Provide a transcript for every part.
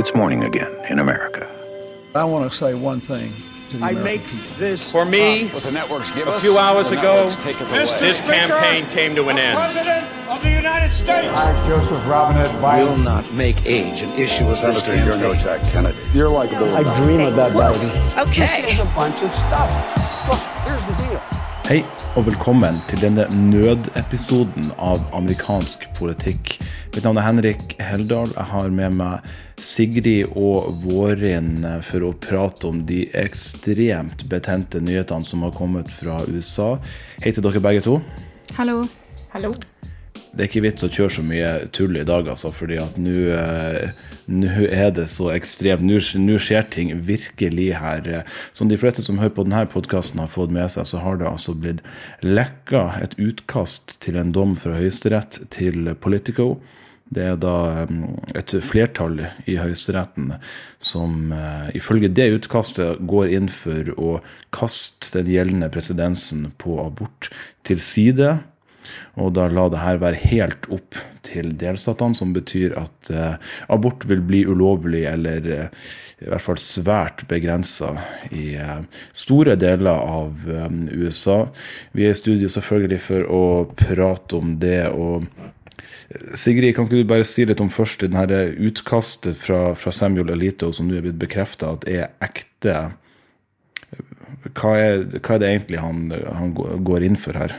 It's morning again in America. I want to say one thing to the I American make people. this For me, what the networks give a us, few hours ago, networks take away. this campaign came to an end. President of the United States. I, Joseph Robinette Biden, will not make age an issue as this Senator, you're no. Jack Kennedy. You're likable. I dream of that Okay. This is a bunch of stuff. Look, here's the deal. Hei og velkommen til denne nødepisoden av amerikansk politikk. Mitt navn er Henrik Heldal. Jeg har med meg Sigrid og Vårin for å prate om de ekstremt betente nyhetene som har kommet fra USA. Hei til dere begge to. Hallo. Hallo. Det er ikke vits å kjøre så mye tull i dag, altså, fordi at nå eh, er det så ekstremt. Nå skjer ting virkelig her. Som de fleste som hører på denne podkasten har fått med seg, så har det altså blitt lekka et utkast til en dom fra Høyesterett til Politico. Det er da eh, et flertall i Høyesteretten som eh, ifølge det utkastet går inn for å kaste den gjeldende presedensen på abort til side. Og da la det her være helt opp til delstatene, som betyr at eh, abort vil bli ulovlig, eller eh, i hvert fall svært begrensa i eh, store deler av eh, USA. Vi er i studio selvfølgelig for å prate om det. og eh, Sigrid, kan ikke du bare si litt om først det her utkastet fra, fra Samuel Alito som nå er blitt bekrefta at er ekte? Hva er, hva er det egentlig han, han går inn for her?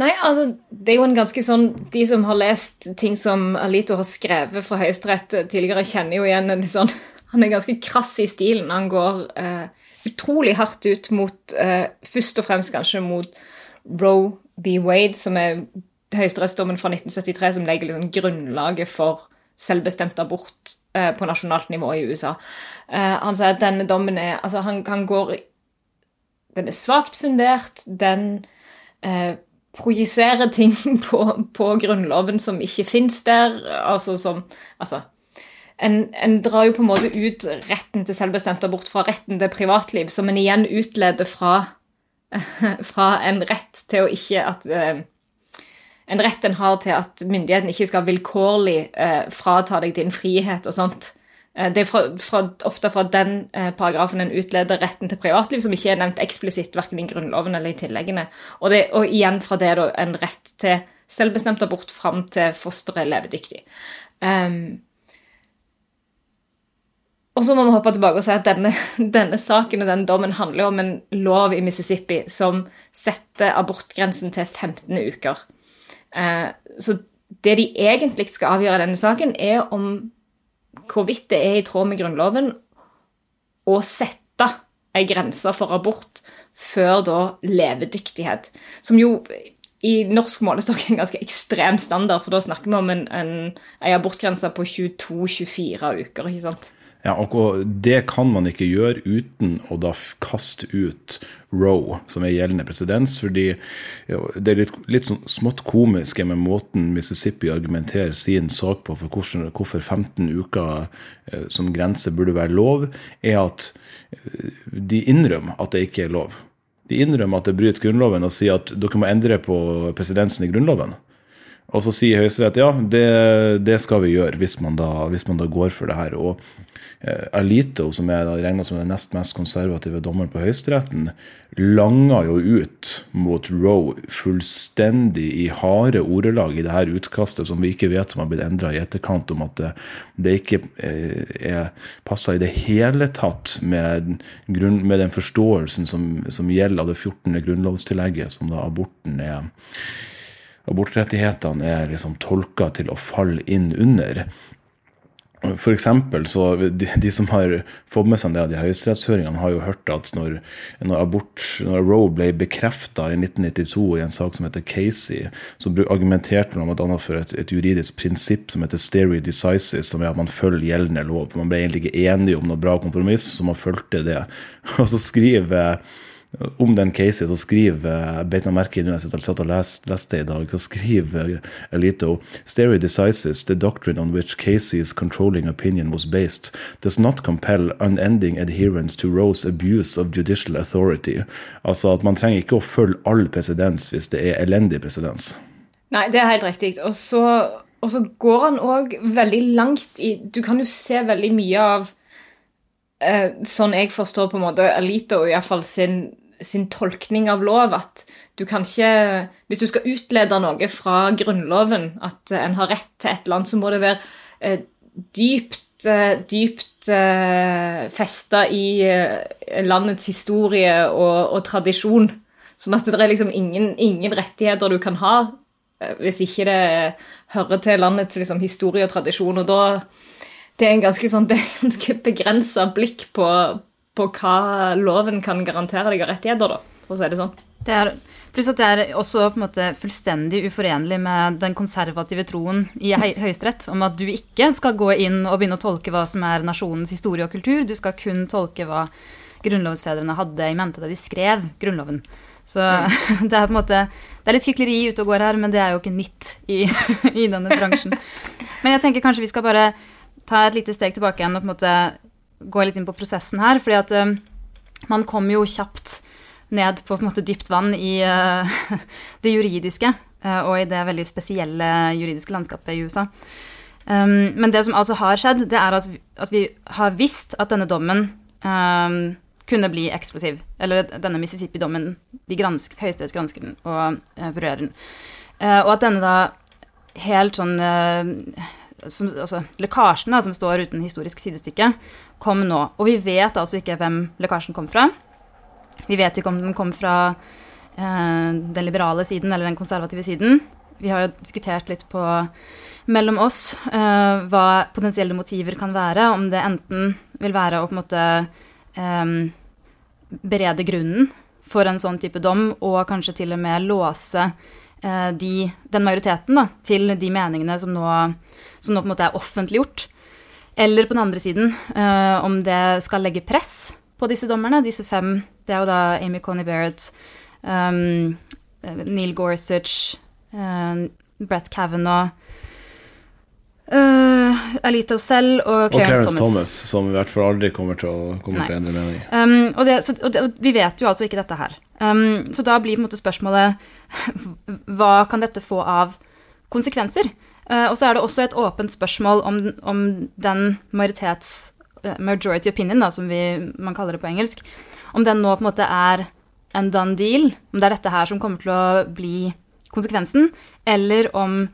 Nei, altså, det er jo en ganske sånn De som har lest ting som Alito har skrevet fra Høyesterett tidligere, kjenner jo igjen en sånn Han er ganske krass i stilen. Han går eh, utrolig hardt ut mot eh, Først og fremst kanskje mot Roe B. Wade, som er høyesterettsdommen fra 1973 som legger liksom grunnlaget for selvbestemt abort eh, på nasjonalt nivå i USA. Eh, han sier at denne dommen er Altså, han, han går Den er svakt fundert. Den projiserer ting på, på Grunnloven som ikke fins der. Altså som Altså en, en, drar jo på en måte ut retten til selvbestemt abort fra retten til privatliv, som en igjen utleder fra, fra en rett til å ikke at eh, En rett en har til at myndighetene ikke skal vilkårlig eh, frata deg din frihet og sånt. Eh, det er fra, fra, ofte fra den eh, paragrafen en utleder retten til privatliv, som ikke er nevnt eksplisitt verken i Grunnloven eller i tilleggene. Og, det, og igjen fra det da, en rett til selvbestemt abort fram til fosteret er levedyktig. Um, og så må vi hoppe tilbake og si at denne, denne saken og denne dommen handler om en lov i Mississippi som setter abortgrensen til 15 uker. Uh, så det de egentlig skal avgjøre i denne saken, er om hvorvidt det er i tråd med Grunnloven å sette ei grense for abort før da levedyktighet. Som jo i norsk målestokk er en ganske ekstrem standard, for da snakker vi om en, en, en abortgrense på 22-24 uker. ikke sant? Ja, og Det kan man ikke gjøre uten å da kaste ut Roe, som er gjeldende presedens. fordi Det er litt, litt sånn smått komiske med måten Mississippi argumenterer sin sak på for hvordan, hvorfor 15 uker eh, som grense burde være lov, er at eh, de innrømmer at det ikke er lov. De innrømmer at det bryter Grunnloven og sier at dere må endre på presidensen i Grunnloven. Og så sier Høyesterett ja, det, det, skal vi gjøre, hvis man, da, hvis man da går for det her. Og Alito, som er regna som den nest mest konservative dommeren på Høyesteretten, langa jo ut mot Roe fullstendig i harde ordelag i det her utkastet, som vi ikke vet om har blitt endra i etterkant, om at det, det ikke eh, er passa i det hele tatt med, grunn, med den forståelsen som, som gjelder av det 14. grunnlovstillegget, som da aborten er abortrettighetene er liksom tolka til å falle inn under. For eksempel, så de, de, som har fått med seg det av de høyesterettshøringene, har jo hørt at når, når, abort, når Roe ble bekrefta i 1992 i en sak som heter Casey, så argumenterte man bl.a. for et, et, juridisk prinsipp som heter steri decisis, som er at man følger gjeldende lov. Man ble egentlig ikke enige om noe bra kompromiss, så man fulgte det. Og så skriver om den casen så skriver beit meg merke i når jeg satt og leste, leste i dag, så skriver Elito Stereo decisis, the doctrine on which Casey's controlling opinion was based, does not compel unending adherence to Roe's abuse of judicial authority. Altså at man trenger ikke å følge all presedens hvis det er elendig presedens. Nei, det er helt riktig. Og så og så går han òg veldig langt i Du kan jo se veldig mye av eh, Sånn jeg forstår på en måte Alito, iallfall sin, sin tolkning av lov, at du kan ikke Hvis du skal utlede noe fra Grunnloven, at en har rett til et land, så må det være eh, dypt eh, dypt eh, festa i landets historie og, og tradisjon. Sånn at det er liksom ingen, ingen rettigheter du kan ha hvis ikke det hører til landets liksom, historie og tradisjon. Og da Det er en ganske, sånn, ganske begrensa blikk på, på hva loven kan garantere deg av rettigheter, da, for å si det sånn. Det er, pluss at det er også på en måte fullstendig uforenlig med den konservative troen i høy, Høyesterett om at du ikke skal gå inn og begynne å tolke hva som er nasjonens historie og kultur. Du skal kun tolke hva grunnlovsfedrene hadde i mente da de skrev Grunnloven. Så det er på en måte Det er litt hykleri ute og går her, men det er jo ikke nytt i, i denne bransjen. Men jeg tenker kanskje vi skal bare ta et lite steg tilbake igjen og på en måte gå litt inn på prosessen her. fordi at um, man kommer jo kjapt ned på, på måte dypt vann i uh, det juridiske uh, og i det veldig spesielle juridiske landskapet i USA. Um, men det som altså har skjedd, det er at vi, at vi har visst at denne dommen um, kunne bli eksplosiv. Eller denne Mississippi-dommen. De gransk, Høyesterett den og uh, vurderer den. og at denne da helt sånn som, altså, lekkasjen da, som står uten historisk sidestykke, kom nå. Og vi vet altså ikke hvem lekkasjen kom fra. Vi vet ikke om den kom fra eh, den liberale siden eller den konservative siden. Vi har jo diskutert litt på mellom oss eh, hva potensielle motiver kan være. Om det enten vil være å på en måte eh, berede grunnen for en sånn type dom, og kanskje til og med låse de, den majoriteten da, til de meningene som nå, som nå på en måte er offentliggjort. Eller på den andre siden, eh, om det skal legge press på disse dommerne, disse fem. Det er jo da Amy Coney Barrett, um, Neil Gorsuch, uh, Brett Kavanaugh Uh, Alito selv og Clarence, og Clarence Thomas. Thomas. Som i hvert fall aldri kommer til å, kommer til å endre mening. Um, og, det, så, og, det, og, vi vet jo altså ikke dette her. Um, så da blir på en måte spørsmålet hva kan dette få av konsekvenser? Uh, og så er det også et åpent spørsmål om, om den majoritets uh, majority opinion, da, som vi, man kaller det på engelsk, om den nå på en måte er en done deal, om det er dette her som kommer til å bli konsekvensen, eller om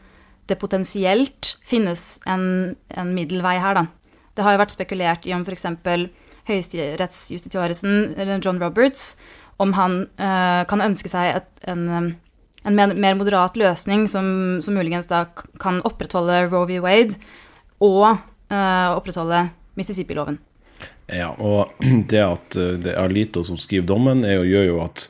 det potensielt finnes en, en middelvei her, da. Det har jo vært spekulert i om f.eks. høyesterettsjustitiarisen John Roberts om han uh, kan ønske seg et, en, en mer, moderat løsning som, som, muligens da kan opprettholde Roe v. Wade og uh, opprettholde Mississippi-loven. Ja, og det at eh, det er Alito som skriver dommen, jo, gjør jo at,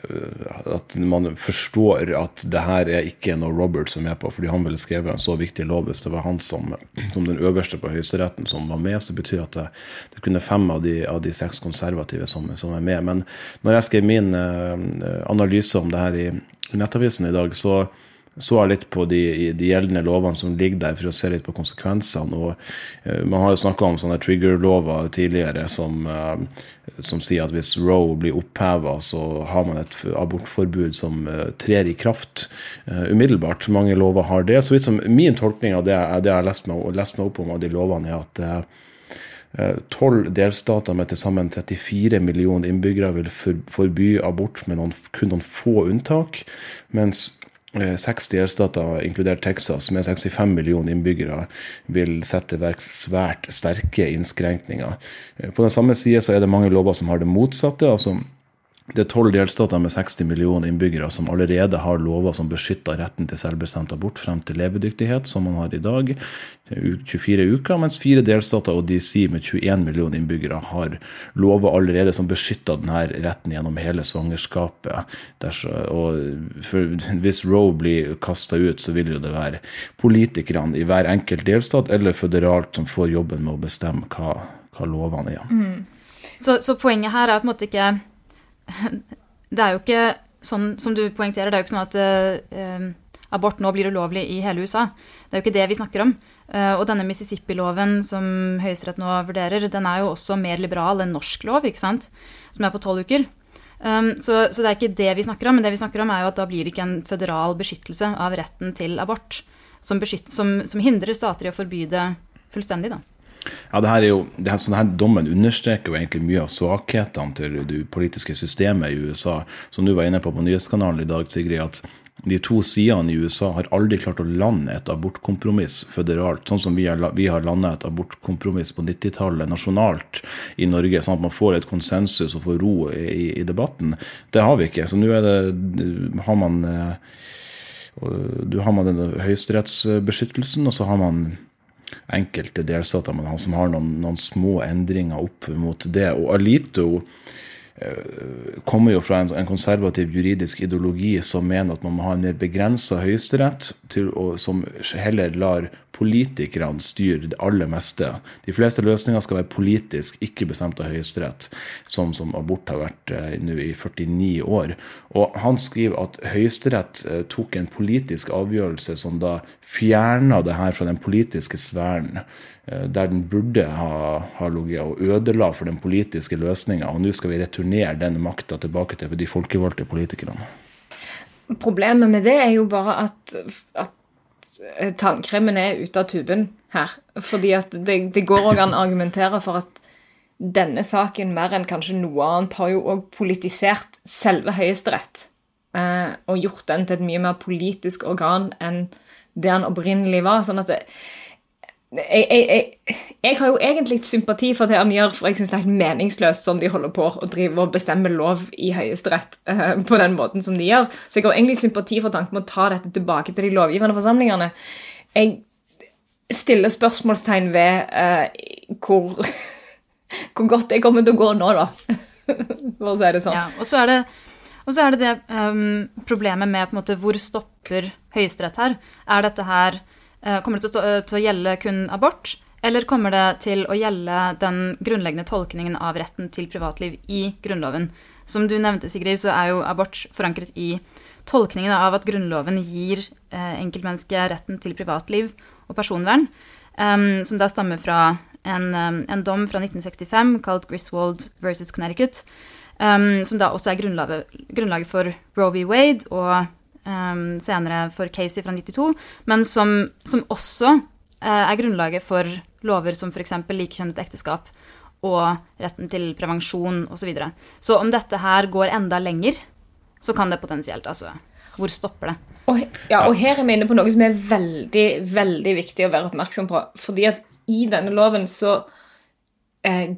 eh, at man forstår at det her er ikke noe Robert som er på, fordi han ville skrevet en så viktig lov hvis det var han som, som den øverste på Høyesteretten som var med. Så betyr at det, det kunne fem av de, av de seks konservative som, som, er med. Men når jeg skrev min uh, analyse om det her i Nettavisen i dag, så så litt på de, de, gjeldende lovene som ligger der, for å se litt på konsekvensene. og uh, Man har jo snakka om sånne trigger-lover tidligere som, uh, som, sier at hvis Roe blir oppheva, så har man et abortforbud som uh, trer i kraft umiddelbart. Mange lover har det. Så vidt som Min tolkning av det, det jeg har lest meg, lest meg opp om av de lovene, er at tolv delstater med til sammen 34 millioner innbyggere vil forby abort med noen, kun noen få unntak. mens 60 eh, delstater, inkludert Texas, med 65 millioner innbyggere, vil sette i verk svært sterke innskrenkninger. Eh, på den samme side så er det mange lover som har det motsatte. altså det er tolv delstater med 60 millioner innbyggere som allerede har lover som beskytter retten til selvbestemt abort frem til levedyktighet, som man har i dag, 24 uker, mens fire delstater og DC med 21 millioner innbyggere har lover allerede som beskytter denne retten gjennom hele svangerskapet. hvis Roe blir kasta ut, så vil jo det være politikerne i hver enkelt delstat eller føderalt som får jobben med å bestemme hva, hva lovene er. Mm. Så, så poenget her er på en måte ikke det er jo ikke sånn som du poengterer, det er jo ikke sånn at uh, abort nå blir ulovlig i hele USA. Det er jo ikke det vi snakker om. Uh, og denne Mississippi-loven som Høyesterett nå vurderer, den er jo også mer liberal enn norsk lov, ikke sant? som er på tolv uker. Um, så, så, det er ikke det vi snakker om, men det vi snakker om er jo at da blir det ikke en føderal beskyttelse av retten til abort. som, som, som hindrer stater i å forby det fullstendig. da. Ja, det her er jo, det her, sånn her Dommen understreker jo egentlig mye av svakhetene til det politiske systemet i USA. Som du var inne på på nyhetskanalen i dag, Sigrid, at de to sidene i USA har aldri klart å lande et abortkompromiss føderalt, sånn som vi har, vi har landet et abortkompromiss på 90-tallet nasjonalt i Norge, sånn at man får et konsensus og får ro i, i debatten. Det har vi ikke. Så nå er det har man eh, du har man denne høyesterettsbeskyttelsen, og så har man enkelte delstater men han som har noen, noen, små endringer opp mot det. Og Alito eh, kommer jo fra en, en, konservativ juridisk ideologi som mener at man må ha en mer begrensa høyesterett, som heller lar politikerne styrer det aller meste. De fleste løsninger skal være politisk, ikke bestemt av Høyesterett, sånn som abort har vært eh, nå i 49 år. Og han skriver at Høyesterett eh, tok en politisk avgjørelse som da fjerna det her fra den politiske sfæren, eh, der den burde ha, ha ligget, og ødela for den politiske løsninga. Og nå skal vi returnere den makta tilbake til de folkevalgte politikerne. Problemet med det er jo bare at, at tannkremen er ute av tuben her. Fordi at det, det går òg an å argumentere for at denne saken mer enn kanskje noe annet har jo òg politisert selve Høyesterett. Eh, og gjort den til et mye mer politisk organ enn det han opprinnelig var. sånn at det, jeg, jeg, jeg, har jo egentlig sympati for det han gjør, for jeg syns det er helt meningsløst sånn de holder på å drive og bestemme lov i Høyesterett uh, på den måten som de gjør. Så jeg har egentlig sympati for tanken med å ta dette tilbake til de lovgivende forsamlingene. Jeg stiller spørsmålstegn ved uh, hvor, hvor, godt det kommer til å gå nå, da. For å si det sånn. Ja, og så er det, og så er det, det um, problemet med på en måte, hvor stopper Høyesterett her. Er dette her kommer det til å, til å, gjelde kun abort, eller kommer det til å gjelde den grunnleggende tolkningen av retten til privatliv i Grunnloven? Som du nevnte, Sigrid, så er jo abort forankret i tolkningen av at Grunnloven gir eh, enkeltmennesket retten til privatliv og personvern, um, som da stammer fra en, en, dom fra 1965 kalt Griswold versus Connecticut, um, som da også er grunnlaget for Roe v. Wade og um, senere for Casey fra 92, men som, som også uh, er grunnlaget for lover som f.eks. likekjønnet ekteskap og retten til prevensjon osv. Så, videre. så om dette her går enda lenger, så kan det potensielt altså Hvor stopper det? Og, ja, og her er vi inne på noe som er veldig, veldig viktig å være oppmerksom på. Fordi at i denne loven så Eh,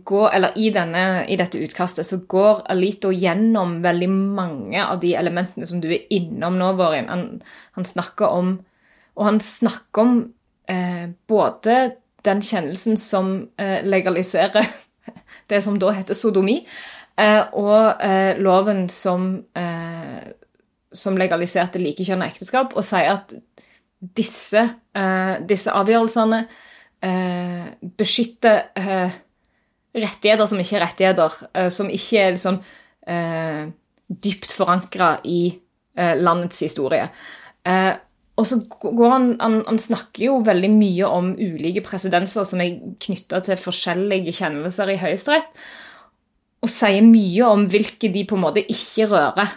går, eller i, denne, i, dette utkastet så går Alito gjennom veldig mange av de elementene som du er innom nå, Vårin. Han, han, snakker om Og han snakker om eh, både den kjennelsen som eh, legaliserer det som da heter sodomi, eh, og eh, loven som, eh, som legaliserte likekjønna ekteskap, og sier at disse, disse avgjørelsene beskytter rettigheter som ikke er rettigheter, uh, som ikke er sånn eh, dypt forankra i eh, landets historie. og så går han, han, han snakker jo veldig mye om ulike presedenser som er knytta til forskjellige kjennelser i Høyesterett, og sier mye om hvilke de på en måte ikke rører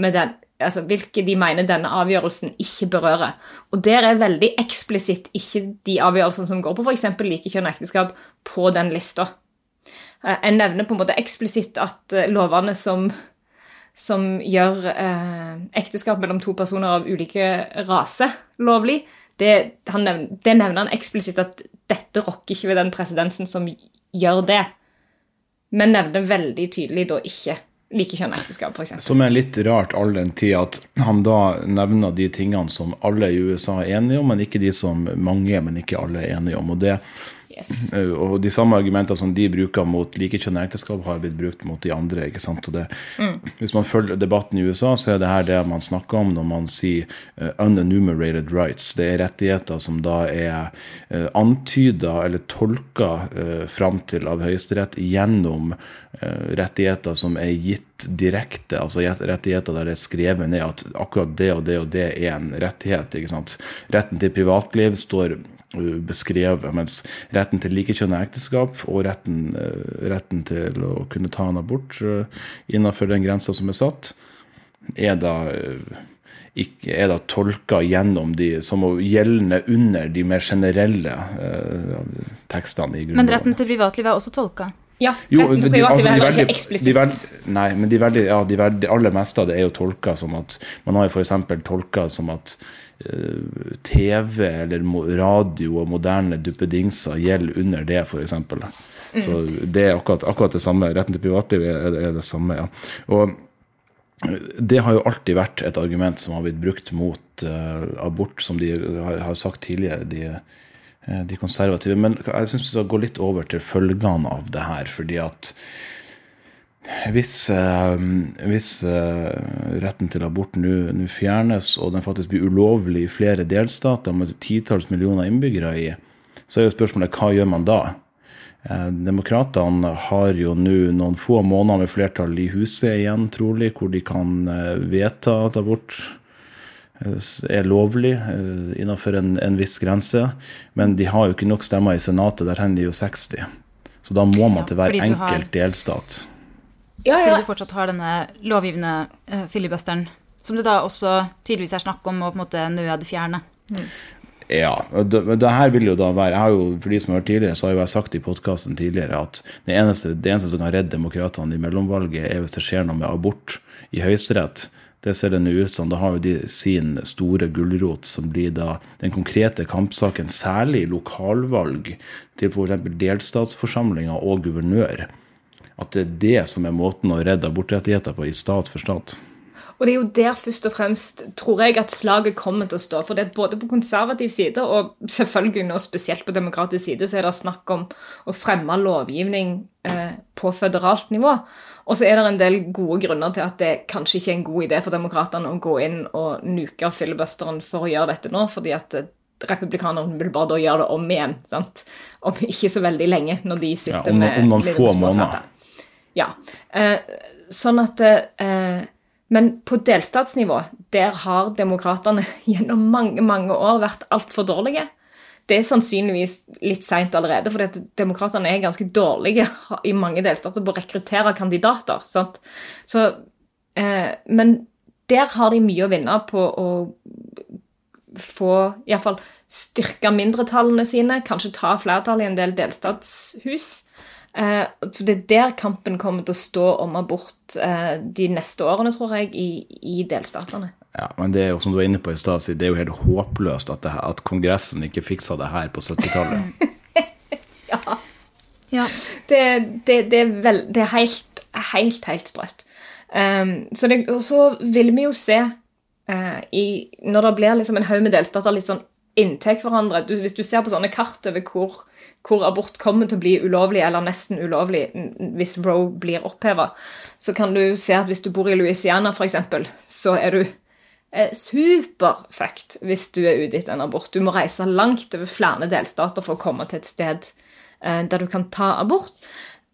med den, altså hvilke de mener denne avgjørelsen ikke berører. Og der er veldig eksplisitt ikke de avgjørelsene som går på f.eks. likekjønn og ekteskap, på den lista. Eh, jeg nevner på en måte eksplisitt at eh, lovene som, som gjør eh, ekteskap mellom to personer av ulike raser lovlig, det, nevner, det nevner han eksplisitt at dette rokker ikke ved den presedensen som gjør det. Men nevner veldig tydelig da ikke likekjønna ekteskap, f.eks. Som er litt rart all den tid at han da nevner de tingene som alle i USA er enige om, men ikke de som mange, men ikke alle er enige om. Og det Yes. Eh, og de samme argumentene som de bruker mot likekjønnede ekteskap, har blitt brukt mot de andre. ikke sant? Det, mm. Hvis man følger debatten i USA, så er det her det man snakker om når man sier uh, unenumerated rights. Det er rettigheter som da er uh, antyda eller tolka uh, fram til av Høyesterett gjennom uh, rettigheter som er gitt direkte, altså rettigheter der det er skrevet ned at akkurat det og det og det er en rettighet. ikke sant? Retten til privatliv står beskrevet. Mens retten til likekjønnet ekteskap og retten, eh, retten, til å kunne ta en abort eh, innenfor den grensa som er satt, er da eh, ikke er da tolka gjennom de som gjeldende under de mer generelle eh, tekstene i Grunnloven. Men retten til privatliv er også tolka. Ja, Jo, de- altså, de veldig- de veld, nei, men de, veldig, ja, de veldig, aller meste av det er jo tolka som at Man har jo f.eks. tolka som at uh, TV eller radio og moderne duppedingser gjelder under det, f.eks. Mm. Så det er akkurat, akkurat det samme. Retten til privatliv er, er det samme, ja. Og eh, det har jo alltid vært et argument som har blitt brukt mot uh, abort, som de har, har sagt tidligere. de eh, de konservative. Men jeg syns vi skal gå litt over til følgene av det her. fordi at hvis, eh, hvis eh, retten til abort nå fjernes, og den faktisk blir ulovlig i flere delstater med titalls millioner innbyggere i, så er jo spørsmålet hva gjør man da? Eh, Demokratene har jo nå noen få måneder med flertall i huset igjen, trolig, hvor de kan eh, vedta at abort eh, er lovlig eh, innenfor en, en viss grense. Men de har jo ikke nok stemmer i Senatet, der trenger de jo 60. Så da må man til hver ja, enkelt har- delstat. Ja, Fordi du fortsatt har denne lovgivende uh, filibusteren, som det da også tydeligvis er snakk om å på en måte nødfjerne. Ja, og det, men det her vil jo da være jeg har jo, For de som har hørt tidligere, så har jo jeg sagt i podkasten tidligere at det eneste, det eneste som kan redde demokratene i mellomvalget, er hvis det skjer noe med abort i Høyesterett. Det ser det nå ut som. Da har jo de sin store gulrot, som blir da den konkrete kampsaken, særlig i lokalvalg til f.eks. delstatsforsamlinger og guvernør. At det er det som er måten å redde abortrettigheter på i stat for stat. Og det er jo der først og fremst tror jeg at slaget kommer til å stå. For det er både på konservativ side og selvfølgelig nå spesielt på demokratisk side så er det snakk om å fremme lovgivning eh, på føderalt nivå. Og så er det en del gode grunner til at det kanskje ikke er en god idé for demokratene å gå inn og nuke filibusteren for å gjøre dette nå, fordi at eh, republikanerne vil bare da gjøre det om igjen. sant? Om ikke så veldig lenge, når de sitter Ja, om med om noen få måneder. Ja. Eh, sånn at eh, Men på delstatsnivå, der har demokratene gjennom mange, mange år vært altfor dårlige. Det er sannsynligvis litt seint allerede, for demokratene er ganske dårlige i mange delstater på å rekruttere kandidater. Så, eh, men der har de mye å vinne på å få iallfall styrke mindretallene sine, kanskje ta flertall i en del delstatshus. Eh, for Det er der kampen kommer til å stå om abort eh, de neste årene, tror jeg, i, i delstatene. Ja, men det er jo som du var inne på i stad, det er jo helt håpløst at, det, at Kongressen ikke fiksa det her på 70-tallet. Ja. Det, det, det er, vel, det er helt, helt, helt sprøtt. Um, så, det, og så vil vi jo se uh, i, Når det blir liksom en haug med delstater litt sånn inntil hverandre du, Hvis du ser på sånne kart over hvor, hvor abort kommer til å bli ulovlig eller nesten ulovlig hvis Roe blir oppheva, så kan du se at hvis du bor i Louisiana, f.eks., så er du eh, superfucked hvis du er ute etter en abort. Du må reise langt over flere delstater for å komme til et sted eh, der du kan ta abort.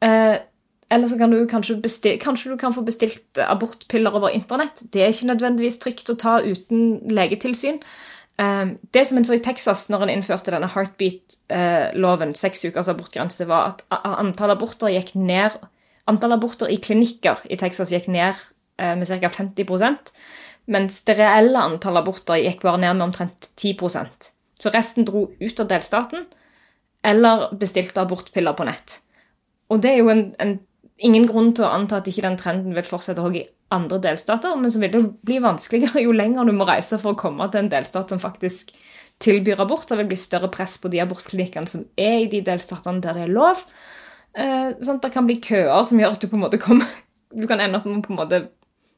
Eh, eller så kan du kanskje, besti- kanskje du kan få bestilt abortpiller over internett. Det er ikke nødvendigvis trygt å ta uten legetilsyn. Eh, Det som en så i Texas når en innførte denne heartbeat-loven, seks ukers abortgrense, var at antall aborter gikk ned Antall aborter i klinikker i Texas gikk ned eh, med ca. 50% mens det reelle antall aborter gikk bare ned med omtrent 10% Så resten dro ut av delstaten eller bestilte abortpiller på nett. Og det er jo en, en, ingen grunn til å anta at ikke den trenden vil fortsette også i andre delstater, men så vil det bli vanskeligere jo lenger du må reise for å komme til en delstat som faktisk tilbyr abort. Det vil bli større press på de abortklinikkene som er i de delstatene der det er lov. Eh, sånn det kan bli køer som gjør at du på en måte kommer Du kan ende opp med å på en måte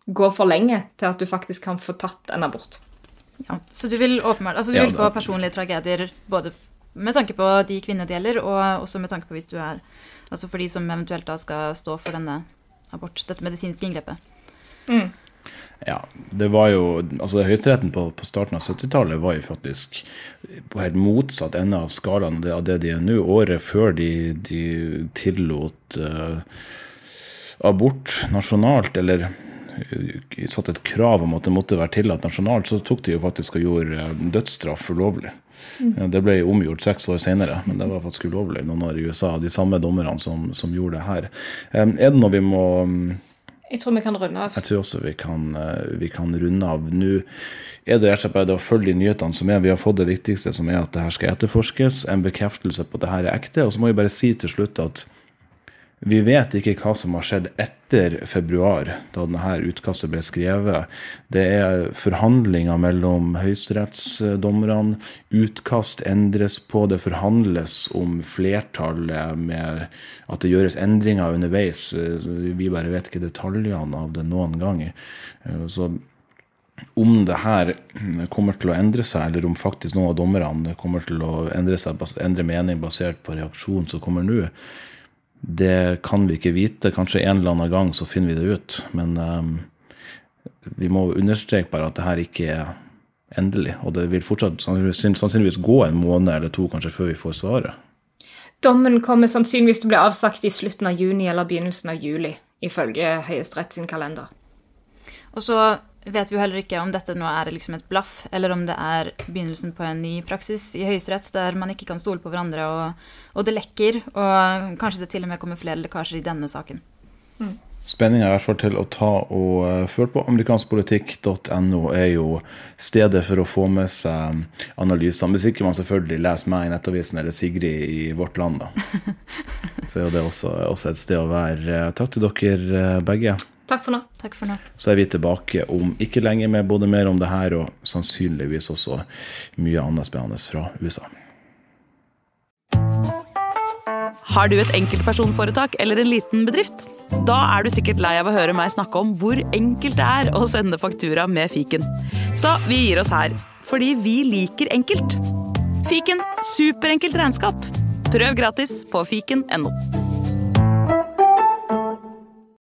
gå for lenge til at du faktisk kan få tatt en abort. Ja, så du vil åpenbart, altså du Ja, vil få personlige tragedier både med tanke på de kvinnene det gjelder, og også med tanke på hvis du er Altså for de som eventuelt da skal stå for denne abort, dette medisinske inngrepet. Ja, det var jo altså Høyesteretten på, på starten av 70-tallet var jo faktisk på helt motsatt ende av skalaen av det, det de er nå. Året før de, de tillot uh, abort nasjonalt, eller uh, satte et krav om at det måtte være tillatt nasjonalt, så tok de jo faktisk og gjorde eh, dødsstraff ulovlig. Det ble omgjort seks år senere, men det var faktisk ulovlig noen år i USA. De samme dommerne som, som gjorde det her. Er det noe vi må mm, Jeg tror vi kan runde av. Jeg tror også vi kan, eh, vi kan runde av. Nå er det rett og slett bare det å følge de nyhetene som er. Vi har fått det viktigste, som er at det her skal etterforskes. En bekreftelse på at det her er ekte. Og så må vi bare si til slutt at vi vet ikke hva som har skjedd etter februar, da denne utkastet ble skrevet. Det er forhandlinger mellom høyesterettsdommerne. Utkast endres på. Det forhandles om flertallet med at det gjøres endringer underveis. Vi bare vet ikke detaljene av det noen gang. Så om det her kommer til å endre seg, eller om faktisk noen av dommerne kommer til å endre, seg, endre mening basert på reaksjonen som kommer nå, det kan vi ikke vite. Kanskje en eller annen gang så finner vi det ut. Men um, vi må understreke bare at det her ikke er endelig. Og det vil fortsatt sannsynligvis gå en måned eller to kanskje før vi får svaret. Dommen kommer sannsynligvis til å bli avsagt i slutten av juni eller begynnelsen av juli, ifølge Høyesterett sin kalender. Og så vet vi jo heller ikke om dette nå er liksom et blaff, eller om det er begynnelsen på en ny praksis i Høyesterett der man ikke kan stole på hverandre, og, og, det lekker, og kanskje det til og med kommer flere lekkasjer i denne saken. Mm. Spenninga i hvert fall til å ta og uh, føle på. Amerikanskpolitikk.no er jo stedet for å få med seg analysene. Hvis ikke man selvfølgelig leser meg i Nettavisen eller Sigrid i Vårt Land, da. Så er det også, også et sted å være. Takk til dere uh, begge. Takk for nå. Takk for nå. Så er vi tilbake om ikke lenge med både mer om det her og sannsynligvis også mye annet spennende fra USA. Har du et enkeltpersonforetak eller en liten bedrift? Da er du sikkert lei av å høre meg snakke om hvor enkelt det er å sende faktura med fiken. Så vi gir oss her, fordi vi liker enkelt. Fiken superenkelt regnskap. Prøv gratis på fiken.no.